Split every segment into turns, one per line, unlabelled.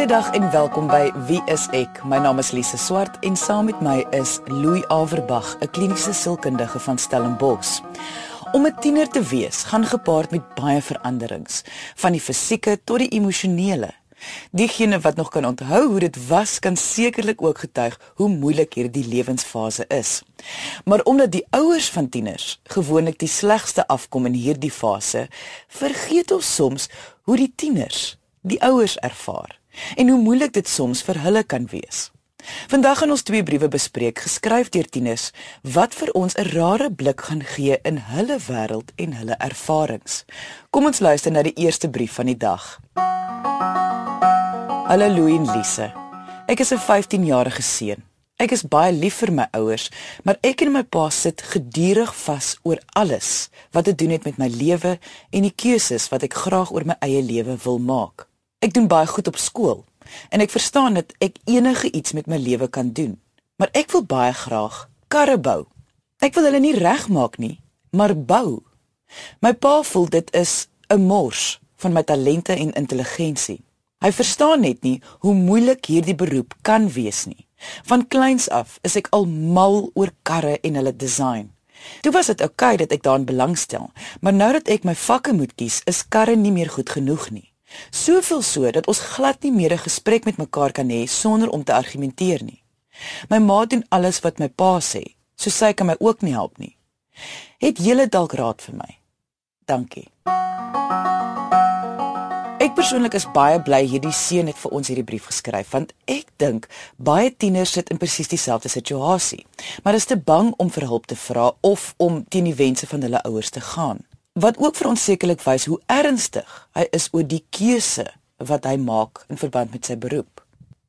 Goeiedag en welkom by Wie is ek? My naam is Lise Swart en saam met my is Louis Averbag, 'n kliniese sielkundige van Stellenbosch. Om 'n tiener te wees gaan gepaard met baie veranderings, van die fisieke tot die emosionele. Diegene wat nog kan onthou hoe dit was, kan sekerlik ook getuig hoe moeilik hierdie lewensfase is. Maar omdat die ouers van tieners gewoonlik die slegste afkom in hierdie fase, vergeet ons soms hoe die tieners die ouers ervaar en hoe moeilik dit soms vir hulle kan wees. Vandag gaan ons twee briewe bespreek geskryf deur tieners wat vir ons 'n rare blik gaan gee in hulle wêreld en hulle ervarings. Kom ons luister na die eerste brief van die dag. Hallo Louie en Lise. Ek is 'n 15-jarige seun. Ek is baie lief vir my ouers, maar ek en my pa sit gedurig vas oor alles wat te doen het met my lewe en die keuses wat ek graag oor my eie lewe wil maak. Ek doen baie goed op skool en ek verstaan dat ek enige iets met my lewe kan doen. Maar ek wil baie graag karre bou. Ek wil hulle nie regmaak nie, maar bou. My pa voel dit is 'n mors van my talente en intelligensie. Hy verstaan net nie hoe moeilik hierdie beroep kan wees nie. Van kleins af is ek al mal oor karre en hulle design. Toe was dit oukei okay dat ek daarin belangstel, maar nou dat ek my vakke moet kies, is karre nie meer goed genoeg nie. Soveel so dat ons glad nie meer 'n gesprek met mekaar kan hê sonder om te argumenteer nie. My ma doen alles wat my pa sê, so sy kan my ook nie help nie. Het julle dalk raad vir my? Dankie. Ek persoonlik is baie bly hierdie seun het vir ons hierdie brief geskryf want ek dink baie tieners sit in presies dieselfde situasie, maar is te bang om vir hulp te vra of om teen die wense van hulle ouers te gaan wat ook vir ons sekerlik wys hoe ernstig hy is oor die keuse wat hy maak in verband met sy beroep.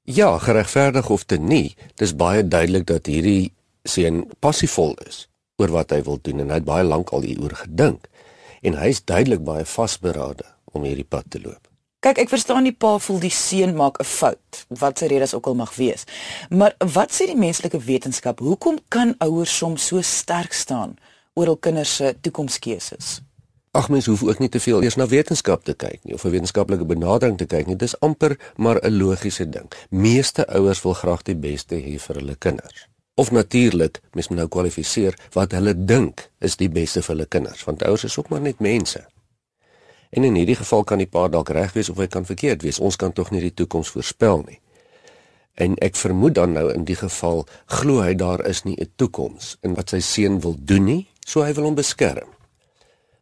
Ja, geregverdig of te nie, dis baie duidelik dat hierdie seun passievol is oor wat hy wil doen en hy het baie lank al hieroor gedink en hy's duidelik baie vasberade om hierdie pad te loop.
Kyk, ek verstaan die pa voel die seun maak 'n fout, wat sy redes ook al mag wees. Maar wat sê die menslike wetenskap? Hoekom kan ouers soms so sterk staan oor hul kinders se toekomskeuses?
Ag mens hoef ook nie te veel eers na wetenskap te kyk nie of 'n wetenskaplike benadering te kyk nie. Dis amper maar 'n logiese ding. Meeste ouers wil graag die beste hê vir hulle kinders. Of natuurlik, mens moet nou kwalifiseer wat hulle dink is die beste vir hulle kinders, want ouers is ook maar net mense. En in hierdie geval kan die pa dalk reg wees of hy kan verkeerd wees. Ons kan tog nie die toekoms voorspel nie. En ek vermoed dan nou in die geval glo hy daar is nie 'n toekoms in wat sy seun wil doen nie, so hy wil hom beskerm.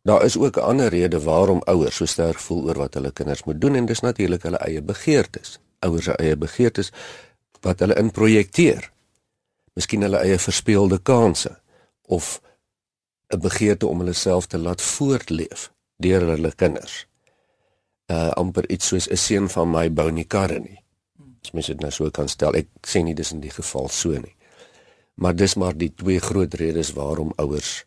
Daar is ook 'n ander rede waarom ouers so sterk voel oor wat hulle kinders moet doen en dis natuurlik hulle eie begeertes. Ouers se eie begeertes wat hulle inprojekteer. Miskien hulle eie verspeelde kansse of 'n begeerte om hulle self te laat voortleef deur hulle kinders. Uh amper iets soos 'n seun van my bou nie karre nie. As mens dit nou so kan stel, ek sê nie dis in die geval so nie. Maar dis maar die twee groot redes waarom ouers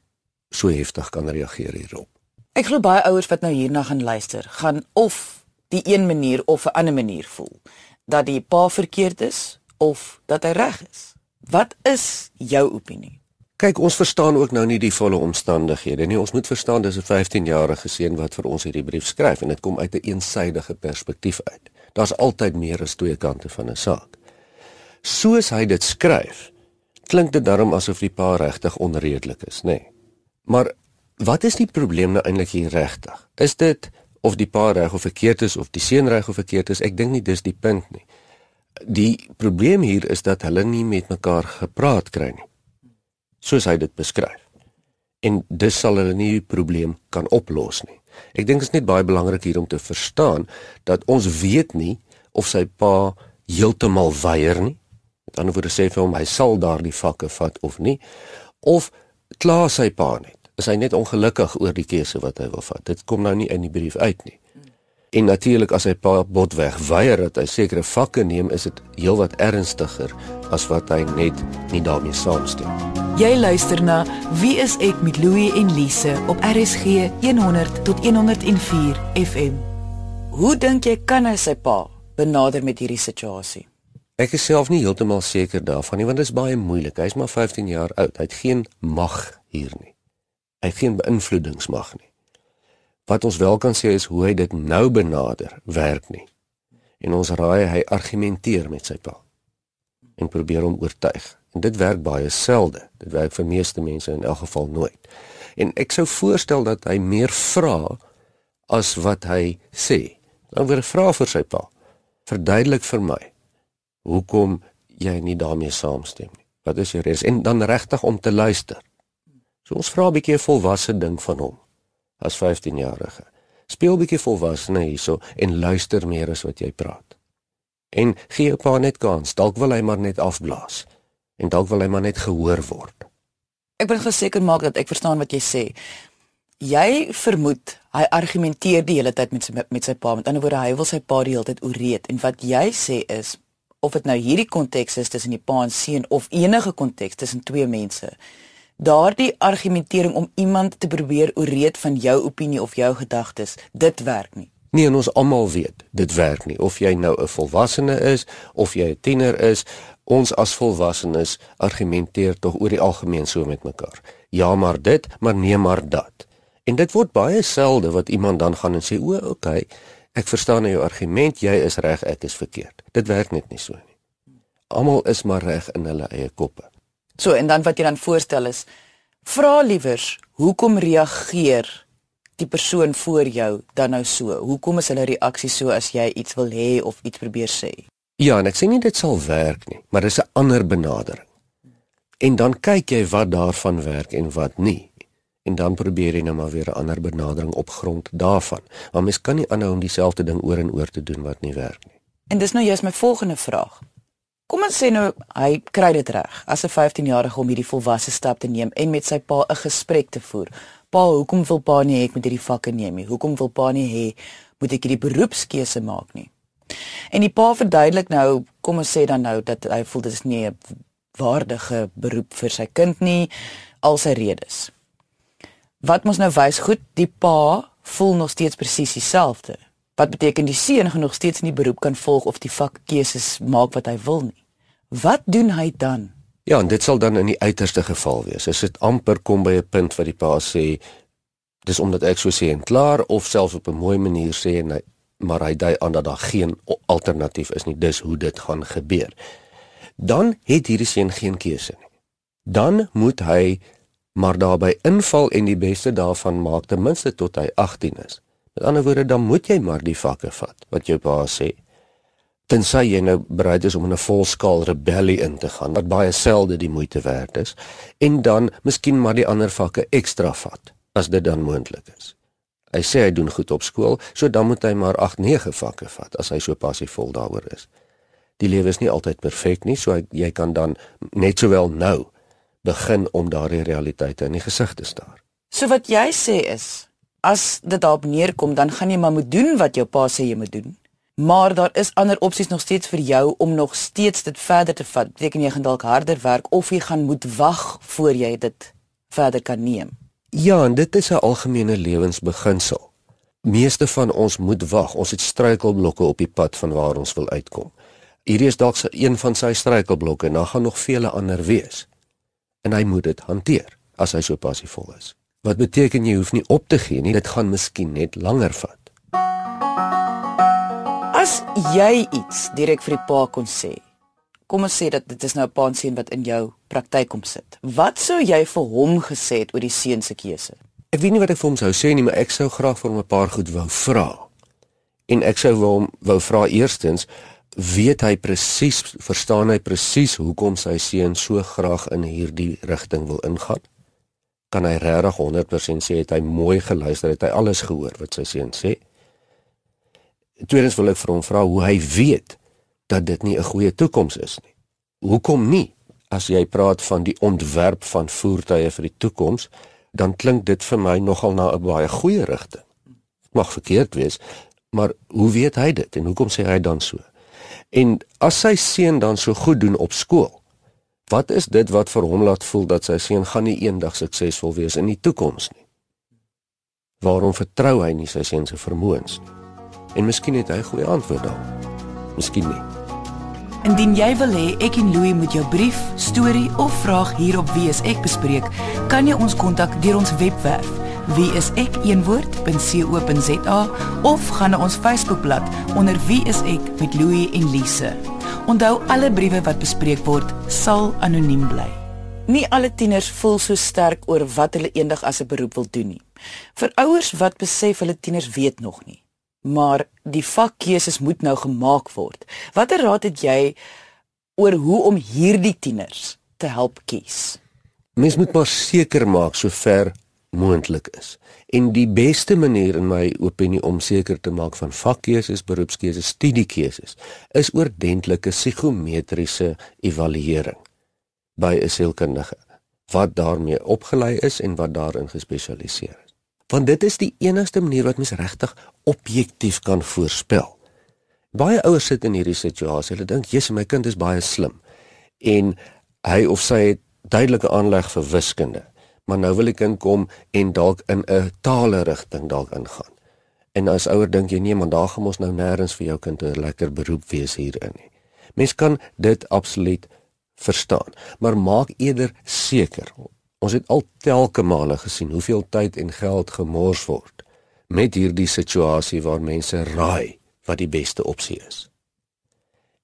so heftig kan reageer hierop.
Ek glo baie ouers wat nou hierna gaan luister, gaan of die een manier of 'n ander manier voel dat die pa verkeerd is of dat hy reg is. Wat is jou opinie?
Kyk, ons verstaan ook nou nie die volle omstandighede nie. Ons moet verstaan dis 'n 15-jarige seun wat vir ons hierdie brief skryf en dit kom uit 'n een eensydige perspektief uit. Daar's altyd meer as twee kante van 'n saak. Soos hy dit skryf, klink dit daarom asof die pa regtig onredelik is, nê? Nee. Maar wat is die probleem nou eintlik hier regtig? Is dit of die pa reg of verkeerd is of die seun reg of verkeerd is? Ek dink nie dis die punt nie. Die probleem hier is dat hulle nie met mekaar gepraat kry nie. Soos hy dit beskryf. En dis sal hulle nie die probleem kan oplos nie. Ek dink dit is net baie belangrik hier om te verstaan dat ons weet nie of sy pa heeltemal weier nie. Met ander woorde sê vir hom hy sal daardie vakke vat of nie of kla sy pa net. Is hy net ongelukkig oor die keuse wat hy wil vat? Dit kom nou nie in die brief uit nie. En natuurlik as hy pa botweg weier dat hy sekere vakke neem, is dit heelwat ernstiger as wat hy net nie daarmee saamstem.
Jy luister na Wie is ek met Louie en Lise op RSG 100 tot 104 FM. Hoe dink jy kan hy sy pa benader met hierdie situasie?
Ek is self nie heeltemal seker daarvan nie want dit is baie moeilik. Hy's maar 15 jaar oud. Hy het geen mag hier nie. Hy het geen beïnvloedingsmag nie. Wat ons wel kan sê is hoe hy dit nou benader, werk nie. En ons raai hy argumenteer met sy pa en probeer hom oortuig. En dit werk baie selde. Dit werk vir meeste mense in elk geval nooit. En ek sou voorstel dat hy meer vra as wat hy sê. Dan weer vra vir sy pa. Verduidelik vir my hoekom jy nie daarmee saamstem nie. Wat is jou redes? En dan regtig om te luister. So ons vra 'n bietjie 'n volwasse ding van hom as 15-jarige. Speel bietjie volwasse hierso en luister meer as wat jy praat. En gee jou pa net kans. Dalk wil hy maar net afblaas. En dalk wil hy maar net gehoor word.
Ek wil geseker maak dat ek verstaan wat jy sê. Jy vermoed hy argumenteer die hele tyd met sy met sy pa. Met ander woorde, hy wil sy pa die hele tyd oreed en wat jy sê is of dit nou hierdie konteks is tussen die pa en seun of enige konteks tussen twee mense. Daardie argumentering om iemand te probeer oreed van jou opinie of jou gedagtes, dit werk nie.
Nee, en ons almal weet, dit werk nie of jy nou 'n volwassene is of jy 'n tiener is, ons as volwassenes argumenteer tog oor die algemeen so met mekaar. Ja, maar dit, maar nee, maar dat. En dit word baie selde wat iemand dan gaan en sê, "O, okay, Ek verstaan jou argument, jy is reg, ek is verkeerd. Dit werk net nie so nie. Almal is maar reg in hulle eie koppe.
So en dan wat jy dan voorstel is vra liewers, hoekom reageer die persoon voor jou dan nou so? Hoekom is hulle reaksie so as jy iets wil hê of iets probeer sê?
Ja, en ek sê nie dit sal werk nie, maar dis 'n ander benadering. En dan kyk jy wat daarvan werk en wat nie en dan probeer jy nou maar weer 'n ander benadering op grond daarvan. Maar mens kan nie aanhou om dieselfde ding oor en oor te doen wat nie werk nie.
En dis nou juist my volgende vraag. Kom ons sê nou hy kry dit reg as 'n 15-jarige om hierdie volwasse stap te neem en met sy pa 'n gesprek te voer. Pa, hoekom wil pa nie ek moet hierdie vakke neem nie? Hoekom wil pa nie hê moet ek hierdie beroepskeuse maak nie? En die pa verduidelik nou, kom ons sê dan nou dat hy voel dit is nie 'n waardige beroep vir sy kind nie, al sy redes. Wat mos nou wys goed, die pa voel nog steeds presies dieselfde. Wat beteken die seun gaan nog steeds in die beroep kan volg of die vakkeuses maak wat hy wil nie. Wat doen hy dan?
Ja, en dit sal dan in die uiterste geval wees. As dit amper kom by 'n punt wat die pa sê dis omdat ek so sê en klaar of selfs op 'n mooi manier sê en hy maar hy dui aan dat daar geen alternatief is nie. Dis hoe dit gaan gebeur. Dan het hierdie seun geen keuse nie. Dan moet hy maar daarbey inval en die beste daarvan maak ten minste tot hy 18 is. Met ander woorde, dan moet jy maar die vakke vat wat jou pa sê. Tensy jy nou bereid is om in 'n volskaal rebellie in te gaan wat baie selde die moeite werd is en dan miskien maar die ander vakke ekstra vat as dit dan moontlik is. Hy sê hy doen goed op skool, so dan moet hy maar 8, 9 vakke vat as hy so passievol daaroor is. Die lewe is nie altyd perfek nie, so jy kan dan net sowel nou begin om daardie realiteite in die gesig te staar.
So wat jy sê is, as dit daarop neerkom, dan gaan jy maar moet doen wat jou pa sê jy moet doen. Maar daar is ander opsies nog steeds vir jou om nog steeds dit verder te vat. Beteken jy gaan dalk harder werk of jy gaan moet wag voor jy dit verder kan neem.
Ja, en dit is 'n algemene lewensbeginsel. Meeste van ons moet wag. Ons het struikelblokke op die pad van waar ons wil uitkom. Hierdie is dalk een van sy struikelblokke en daar gaan nog vele ander wees en hy moet dit hanteer as hy so passievol is. Wat beteken jy hoef nie op te gee nie, dit gaan miskien net langer vat.
As jy iets direk vir die pa kon sê. Kom ons sê dat dit is nou 'n pa seun wat in jou praktyk kom sit. Wat sou jy vir hom gesê het oor die seun se keuse?
Ek weet nie wat ek vir hom sou sê nie, maar ek sou graag vir hom 'n paar goed wou vra. En ek sou hom wou vra eerstens, weet hy presies verstaan hy presies hoekom sy seun so graag in hierdie rigting wil ingaan? Kan hy regtig 100% sê het hy mooi geluister het hy alles gehoor wat sy seun sê? Tweedens wil ek vir hom vra hoe hy weet dat dit nie 'n goeie toekoms is nie. Hoekom nie? As jy praat van die ontwerp van voertuie vir die toekoms dan klink dit vir my nogal na 'n baie goeie rigting. Mag verkeerd wees maar hoe weet hy dit en hoekom sê hy dan so En as sy seun dan so goed doen op skool, wat is dit wat vir hom laat voel dat sy seun gaan nie eendag suksesvol wees in die toekoms nie? Waarom vertrou hy nie sy seun se vermoëns nie? En miskien het hy goeie antwoord daarop. Miskien nie.
Indien jy wil hê ek en Louie moet jou brief, storie of vraag hierop wees ek bespreek, kan jy ons kontak deur ons webwerf Wie is ek een woord.co.za of gaan na ons Facebookblad onder Wie is ek met Louie en Lise. Onthou alle briewe wat bespreek word sal anoniem bly. Nie alle tieners voel so sterk oor wat hulle eendag as 'n beroep wil doen nie. Vir ouers wat besef hulle tieners weet nog nie. Maar die vakkeuses moet nou gemaak word. Watter raad het jy oor hoe om hierdie tieners te help kies?
Mens moet maar seker maak sover moontlik is. En die beste manier in my opinie om seker te maak van vakkeuses, beroepskeuses, studiekeuses is oordentlike psigometriese evaluering by 'n sielkundige wat daarmee opgelei is en wat daarin gespesialiseer is. Want dit is die enigste manier wat mens regtig objektief kan voorspel. Baie ouers sit in hierdie situasie. Hulle dink, "Jesus, my kind is baie slim." En hy of sy het duidelike aanleg vir wiskunde maar nou wil ek inkom en dalk in 'n tale rigting dalk ingaan. En as ouer dink jy nee, maar daar gaan ons nou nêrens vir jou kind 'n lekker beroep wees hierin nie. Mens kan dit absoluut verstaan, maar maak eerder seker. Ons het al telke male gesien hoeveel tyd en geld gemors word met hierdie situasie waar mense raai wat die beste opsie is.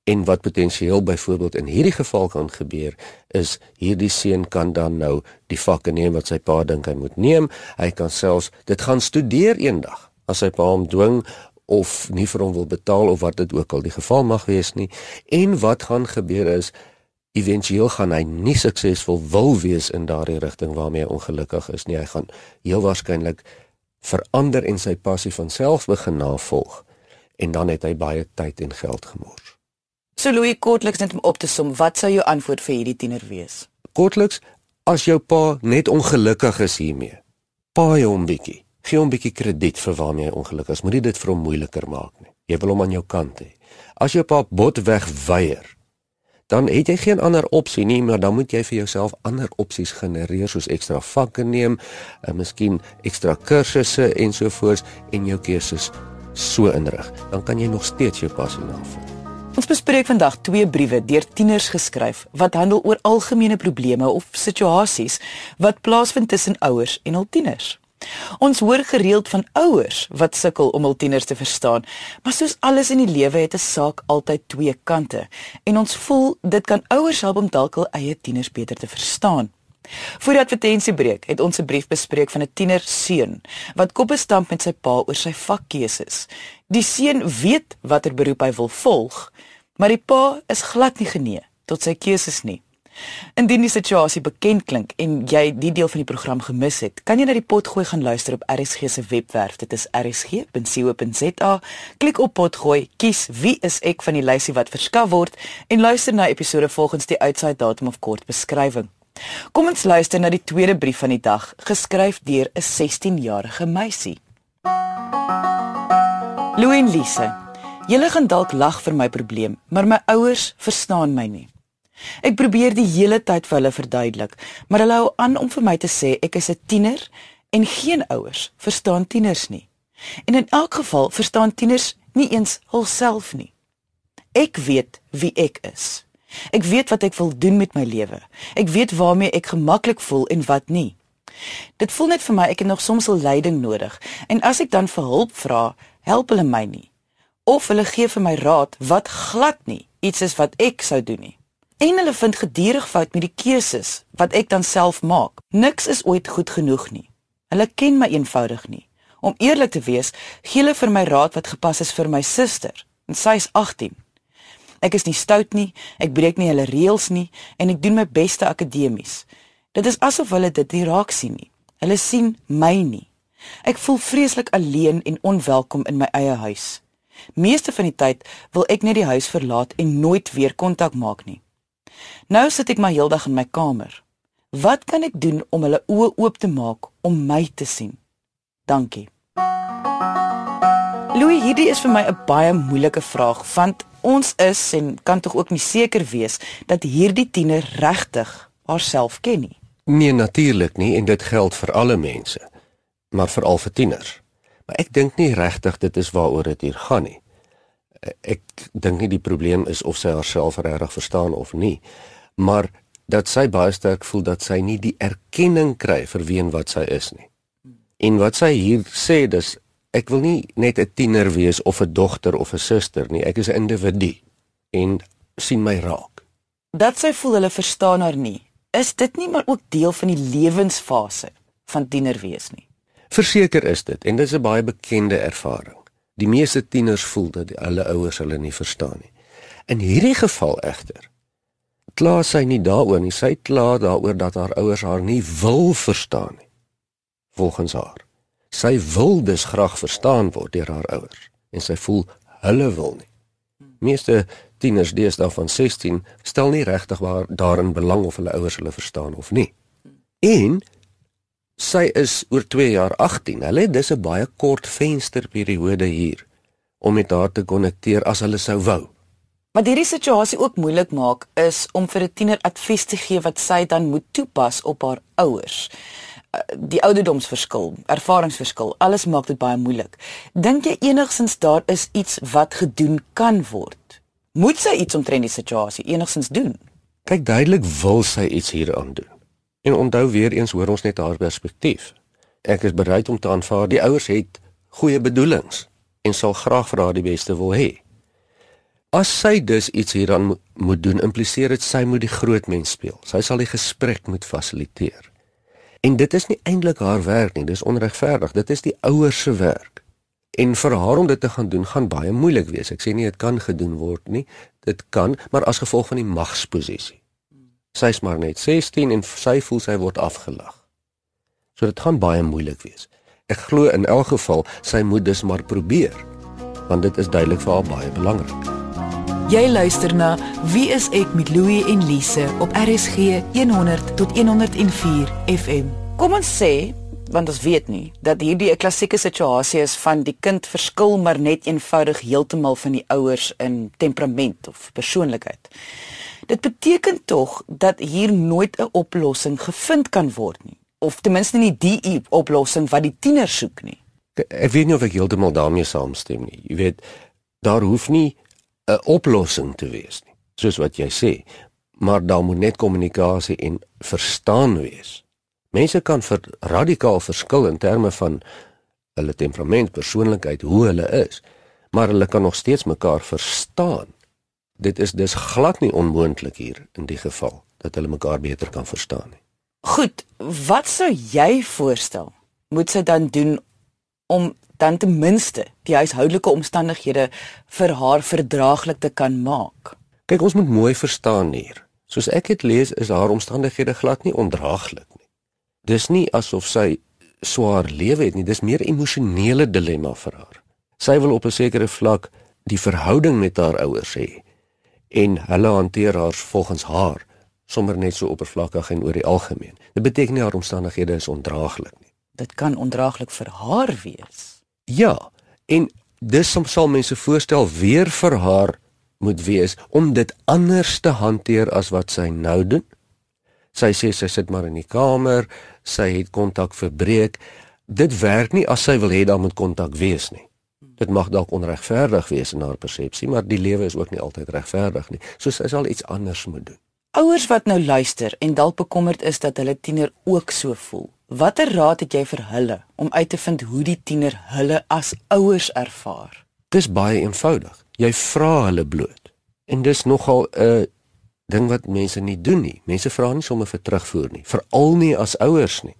En wat potensieel byvoorbeeld in hierdie geval kan gebeur is hierdie seun kan dan nou die vakke neem wat sy pa dink hy moet neem. Hy kan selfs dit gaan studeer eendag as sy pa hom dwing of nie vir hom wil betaal of wat dit ook al die geval mag wees nie. En wat gaan gebeur is éventueel gaan hy nie suksesvol wil wees in daardie rigting waarmee hy ongelukkig is nie. Hy gaan heel waarskynlik verander en sy passie van self begin navolg en dan het hy baie tyd en geld gemors.
So Louis kortliks net om op te som, wat sou jou antwoord vir hierdie tiener wees?
Kortliks, as jou pa net ongelukkig is hiermee, paai hom bietjie. Gee hom bietjie krediet vir waarmee hy ongelukkig is. Moenie dit vir hom moeiliker maak nie. Jy wil hom aan jou kant hê. As jou pa botweg weier, dan het jy geen ander opsie nie, maar dan moet jy vir jouself ander opsies genereer soos ekstra vakke neem, en eh, miskien ekstra kursusse ensovoorts en jou keuses so inrig. Dan kan jy nog steeds jou passie navolg.
Ons bespreek vandag twee briewe deur tieners geskryf wat handel oor algemene probleme of situasies wat plaasvind tussen ouers en hul tieners. Ons hoor gereeld van ouers wat sukkel om hul tieners te verstaan, maar soos alles in die lewe het 'n saak altyd twee kante en ons voel dit kan ouers help om dalk hul eie tieners beter te verstaan. Voor die advertensiebreek het ons 'n brief bespreek van 'n tiener seun wat koppe stamp met sy pa oor sy vakkeuses. Die seun weet watter beroep hy wil volg, maar die pa is glad nie genee tot sy keuses nie. Indien die situasie bekend klink en jy die deel van die program gemis het, kan jy na die potgooi gaan luister op RSG se webwerf. Dit is rsg.co.za. Klik op potgooi, kies wie is ek van die lysie wat verskaf word en luister na episode volgens die uitsaai datum of kort beskrywing. Kom ons luister na die tweede brief van die dag, geskryf deur 'n 16-jarige meisie. Louin Lise. Julle gaan dalk lag vir my probleem, maar my ouers verstaan my nie. Ek probeer die hele tyd vir hulle verduidelik, maar hulle hou aan om vir my te sê ek is 'n tiener en geen ouers verstaan tieners nie. En in elk geval verstaan tieners nie eens hulself nie. Ek weet wie ek is. Ek weet wat ek wil doen met my lewe. Ek weet waarmee ek gemaklik voel en wat nie. Dit voel net vir my ek het nog soms 'n leiding nodig en as ek dan vir hulp vra, help hulle my nie. Of hulle gee vir my raad wat glad nie iets is wat ek sou doen nie. En hulle vind gedurig fout met die keuses wat ek dan self maak. Niks is ooit goed genoeg nie. Hulle ken my eenvoudig nie. Om eerlik te wees, gee hulle vir my raad wat gepas is vir my suster en sy is 18. Ek is nie stout nie, ek breek nie hulle reëls nie en ek doen my beste akademies. Dit is asof hulle dit nie raak sien nie. Hulle sien my nie. Ek voel vreeslik alleen en onwelkom in my eie huis. Meeste van die tyd wil ek net die huis verlaat en nooit weer kontak maak nie. Nou sit ek maar heeldag in my kamer. Wat kan ek doen om hulle oë oop te maak om my te sien? Dankie. Louis, hierdie is vir my 'n baie moeilike vraag want ons is en kan tog ook nie seker wees dat hierdie tiener regtig haarself ken nie.
Nee, natuurlik nie en dit geld vir alle mense, maar veral vir tieners. Maar ek dink nie regtig dit is waaroor dit hier gaan nie. Ek dink nie die probleem is of sy haarself regtig verstaan of nie, maar dat sy baie sterk voel dat sy nie die erkenning kry vir wie en wat sy is nie. En wat sy hier sê dis ek wil nie net 'n tiener wees of 'n dogter of 'n suster nie. Ek is 'n individu en sien my raak.
Dat sy voel hulle verstaan haar nie. Is dit nie maar ook deel van die lewensfase van tiener wees nie?
Verseker is dit en dit is 'n baie bekende ervaring. Die meeste tieners voel dat hulle ouers hulle nie verstaan nie. In hierdie geval egter kla sy nie daaroor nie. Sy kla daaroor dat haar ouers haar nie wil verstaan nie. Volgens haar Sy wil dus graag verstaan word deur haar ouers en sy voel hulle wil nie. Meeste tieners deesdae van 16 stel nie regtig waar daarin belang of hulle ouers hulle verstaan of nie. En sy is oor 2 jaar 18. Hulle het dus 'n baie kort vensterperiode hier om met haar te konnekteer as hulle sou wou.
Wat hierdie situasie ook moeilik maak is om vir 'n tiener advies te gee wat sy dan moet toepas op haar ouers die ouderdomsverskil, ervaringsverskil, alles maak dit baie moeilik. Dink jy enigsins daar is iets wat gedoen kan word? Moet sy iets omtrent die situasie enigsins doen?
Kyk, duidelik wil sy iets hieraan doen. En onthou weer eens hoor ons net haar perspektief. Ek is bereid om te aanvaar die ouers het goeie bedoelings en sal graag vir haar die beste wil hê. As sy dus iets hieraan moet doen, impliseer dit sy moet die groot mens speel. Sy sal die gesprek moet fasiliteer. En dit is nie eintlik haar werk nie, dis onregverdig. Dit is die ouers se werk. En vir haar om dit te gaan doen gaan baie moeilik wees. Ek sê nie dit kan gedoen word nie. Dit kan, maar as gevolg van die magsposisie. Sy is maar net 16 en sy voel sy word afgelag. So dit gaan baie moeilik wees. Ek glo in elk geval sy moet dus maar probeer. Want dit is duidelik vir haar baie belangrik.
Jy luister na Wie is ek met Louie en Lise op RSG 100 tot 104 FM. Kom ons sê, want ons weet nie dat hierdie 'n klassieke situasie is van die kind verskil maar net eenvoudig heeltemal van die ouers in temperament of persoonlikheid. Dit beteken tog dat hier nooit 'n oplossing gevind kan word nie of ten minste nie die oplossing wat die tiener soek nie.
Ek weet nie of ek heeltemal daarmee saamstem nie. Jy weet, daar hoef nie 'n oplossing te wees nie, soos wat jy sê, maar daar moet net kommunikasie en verstaan wees. Mense kan vir radikaal verskil in terme van hulle temperament, persoonlikheid, hoe hulle is, maar hulle kan nog steeds mekaar verstaan. Dit is dus glad nie onmoontlik hier in die geval dat hulle mekaar beter kan verstaan nie.
Goed, wat sou jy voorstel? Moet sy dan doen om dan ten minste die huishoudelike omstandighede vir haar verdraaglik te kan maak.
Kyk, ons moet mooi verstaan hier. Soos ek dit lees, is haar omstandighede glad nie ondraaglik nie. Dis nie asof sy swaar lewe het nie, dis meer emosionele dilemma vir haar. Sy wil op 'n sekere vlak die verhouding met haar ouers hê en hulle hanteer haar volgens haar sommer net so oppervlakkig en oor die algemeen. Dit beteken nie haar omstandighede is ondraaglik nie.
Dit kan ondraaglik vir haar wees.
Ja, en dis soms sal mense voorstel weer vir haar moet wees om dit anders te hanteer as wat sy nou doen. Sy sê sy sit maar in die kamer, sy het kontak verbreek. Dit werk nie as sy wil hê daar moet kontak wees nie. Dit mag dalk onregverdig wees in haar persepsie, maar die lewe is ook nie altyd regverdig nie. So sy sal iets anders moet doen.
Ouers wat nou luister en dalk bekommerd is dat hulle tiener ook so voel. Watter raad het jy vir hulle om uit te vind hoe die tiener hulle as ouers ervaar?
Dis baie eenvoudig. Jy vra hulle bloot. En dis nogal 'n ding wat mense nie doen nie. Mense vra nie sommer vir terugvoer nie, veral nie as ouers nie.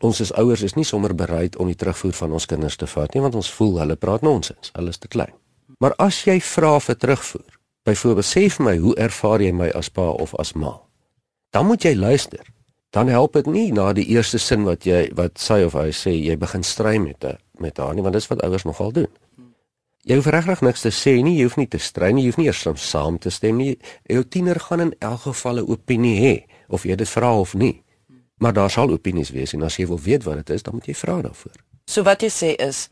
Ons as ouers is nie sommer bereid om die terugvoer van ons kinders te vat nie, want ons voel hulle praat nonsens. Hulle is te klein. Maar as jy vra vir terugvoer, byvoorbeeld sê vir my, hoe ervaar jy my as pa of as ma? Dan moet jy luister dan help dit nie na die eerste sin wat jy wat sy of hy sê jy begin stry met a, met haar nie want dis wat ouers nogal doen. Jy hoef regtig niks te sê nie, jy hoef nie te stry nie, jy hoef nie eers saam te stem nie. Jou tiener gaan in elk geval 'n opinie hê of jy dit vra of nie. Maar daar sal opinies wees en as jy wil weet wat dit is, dan moet jy vra daarvoor.
So wat jy sê is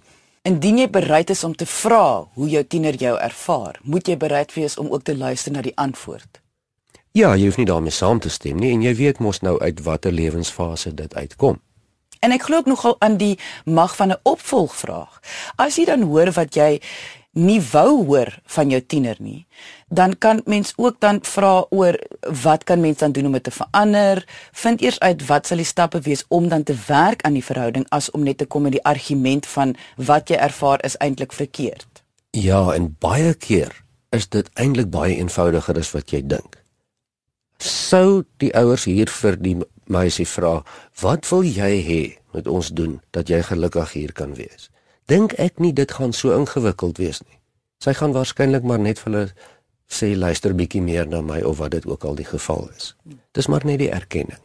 indien jy bereid is om te vra hoe jou tiener jou ervaar, moet jy bereid wees om ook te luister na die antwoord.
Ja, jy hoef nie daarmee saam te stem nie en jy weet mos nou uit watter lewensfase dit uitkom.
En ek glo ook nogal aan die mag van 'n opvolgvraag. As jy dan hoor wat jy nie wou hoor van jou tiener nie, dan kan mens ook dan vra oor wat kan mens dan doen om dit te verander? Vind eers uit wat sal die stappe wees om dan te werk aan die verhouding as om net te kom met die argument van wat jy ervaar is eintlik verkeerd.
Ja, en baie keer is dit eintlik baie eenvoudiger as wat jy dink. Sou die ouers hier vir die meisie vra, "Wat wil jy hê moet ons doen dat jy gelukkig hier kan wees?" Dink ek nie dit gaan so ingewikkeld wees nie. Sy gaan waarskynlik maar net vir hulle sê luister bietjie meer na my of wat dit ook al die geval is. Dis maar net die erkenning.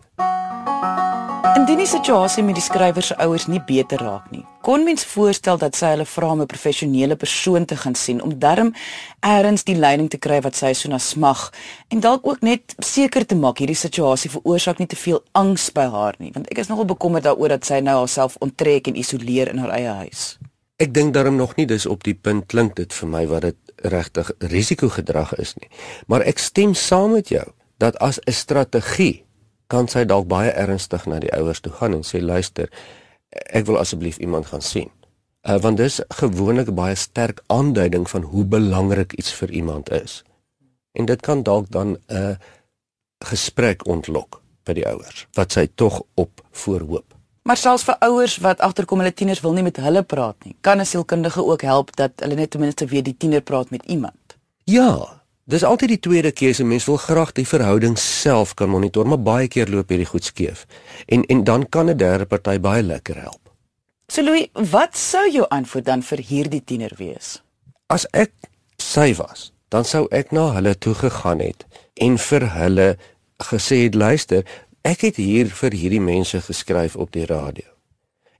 Indien die situasie met die skrywer se ouers nie beter raak nie, kon mens voorstel dat sy hulle vra om 'n professionele persoon te gaan sien om darm eers die leiding te kry wat sy so na smag en dalk ook net seker te maak hierdie situasie veroorsaak nie te veel angs by haar nie, want ek is nogal bekommerd daaroor dat sy nou haarself onttrek en isoleer in haar eie huis.
Ek dink daarom nog nie dis op die punt klink dit vir my wat dit regtig risikogedrag is nie. Maar ek stem saam met jou dat as 'n strategie kan sy dalk baie ernstig na die ouers toe gaan en sê luister ek wil asseblief iemand gaan sien. Uh, want dis gewoonlik baie sterk aanduiding van hoe belangrik iets vir iemand is. En dit kan dalk dan 'n uh, gesprek ontlok by die ouers wat sy tog op voorhoop.
Maar selfs vir ouers wat agterkom hulle tieners wil nie met hulle praat nie, kan 'n sielkundige ook help dat hulle net ten minste weet die tiener praat met iemand.
Ja, Dis altyd die tweede keuse. Mens wil graag die verhouding self kan monitor, maar baie keer loop hierdie goed skeef. En en dan kan 'n derde party baie lekker help.
So Louis, wat sou jou antwoord dan vir hierdie tiener wees?
As ek sy was, dan sou ek na hulle toe gegaan het en vir hulle gesê het, luister, ek het hier vir hierdie mense geskryf op die radio.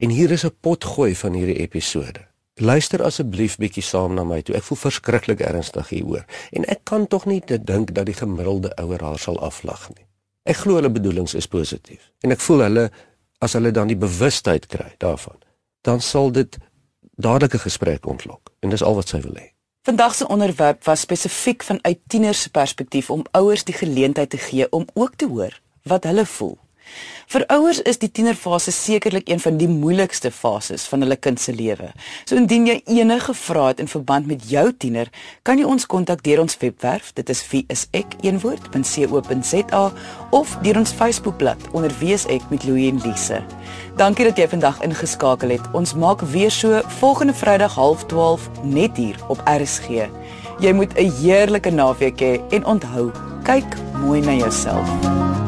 En hier is 'n potgooi van hierdie episode. Luister asseblief bietjie saam na my toe. Ek voel verskriklik ernstig hieroor en ek kan tog nie te dink dat die gemiddelde ouer haar sal aflag nie. Ek glo hulle bedoelings is positief en ek voel hulle as hulle dan die bewustheid kry daarvan, dan sal dit dadelik 'n gesprek ontlok en dis al wat sy wil hê.
Vandag se onderwerp was spesifiek vanuit tieners se perspektief om ouers die geleentheid te gee om ook te hoor wat hulle voel. Vir ouers is die tienerfase sekerlik een van die moeilikste fases van hulle kind se lewe. So indien jy enige vrae het in verband met jou tiener, kan jy ons kontak deur ons webwerf, dit is wieisek.co.za of deur ons Facebookblad onder wieisek met Louie en Lise. Dankie dat jy vandag ingeskakel het. Ons maak weer so volgende Vrydag 0.30 net hier op RSG. Jy moet 'n heerlike naweek hê en onthou, kyk mooi na jouself.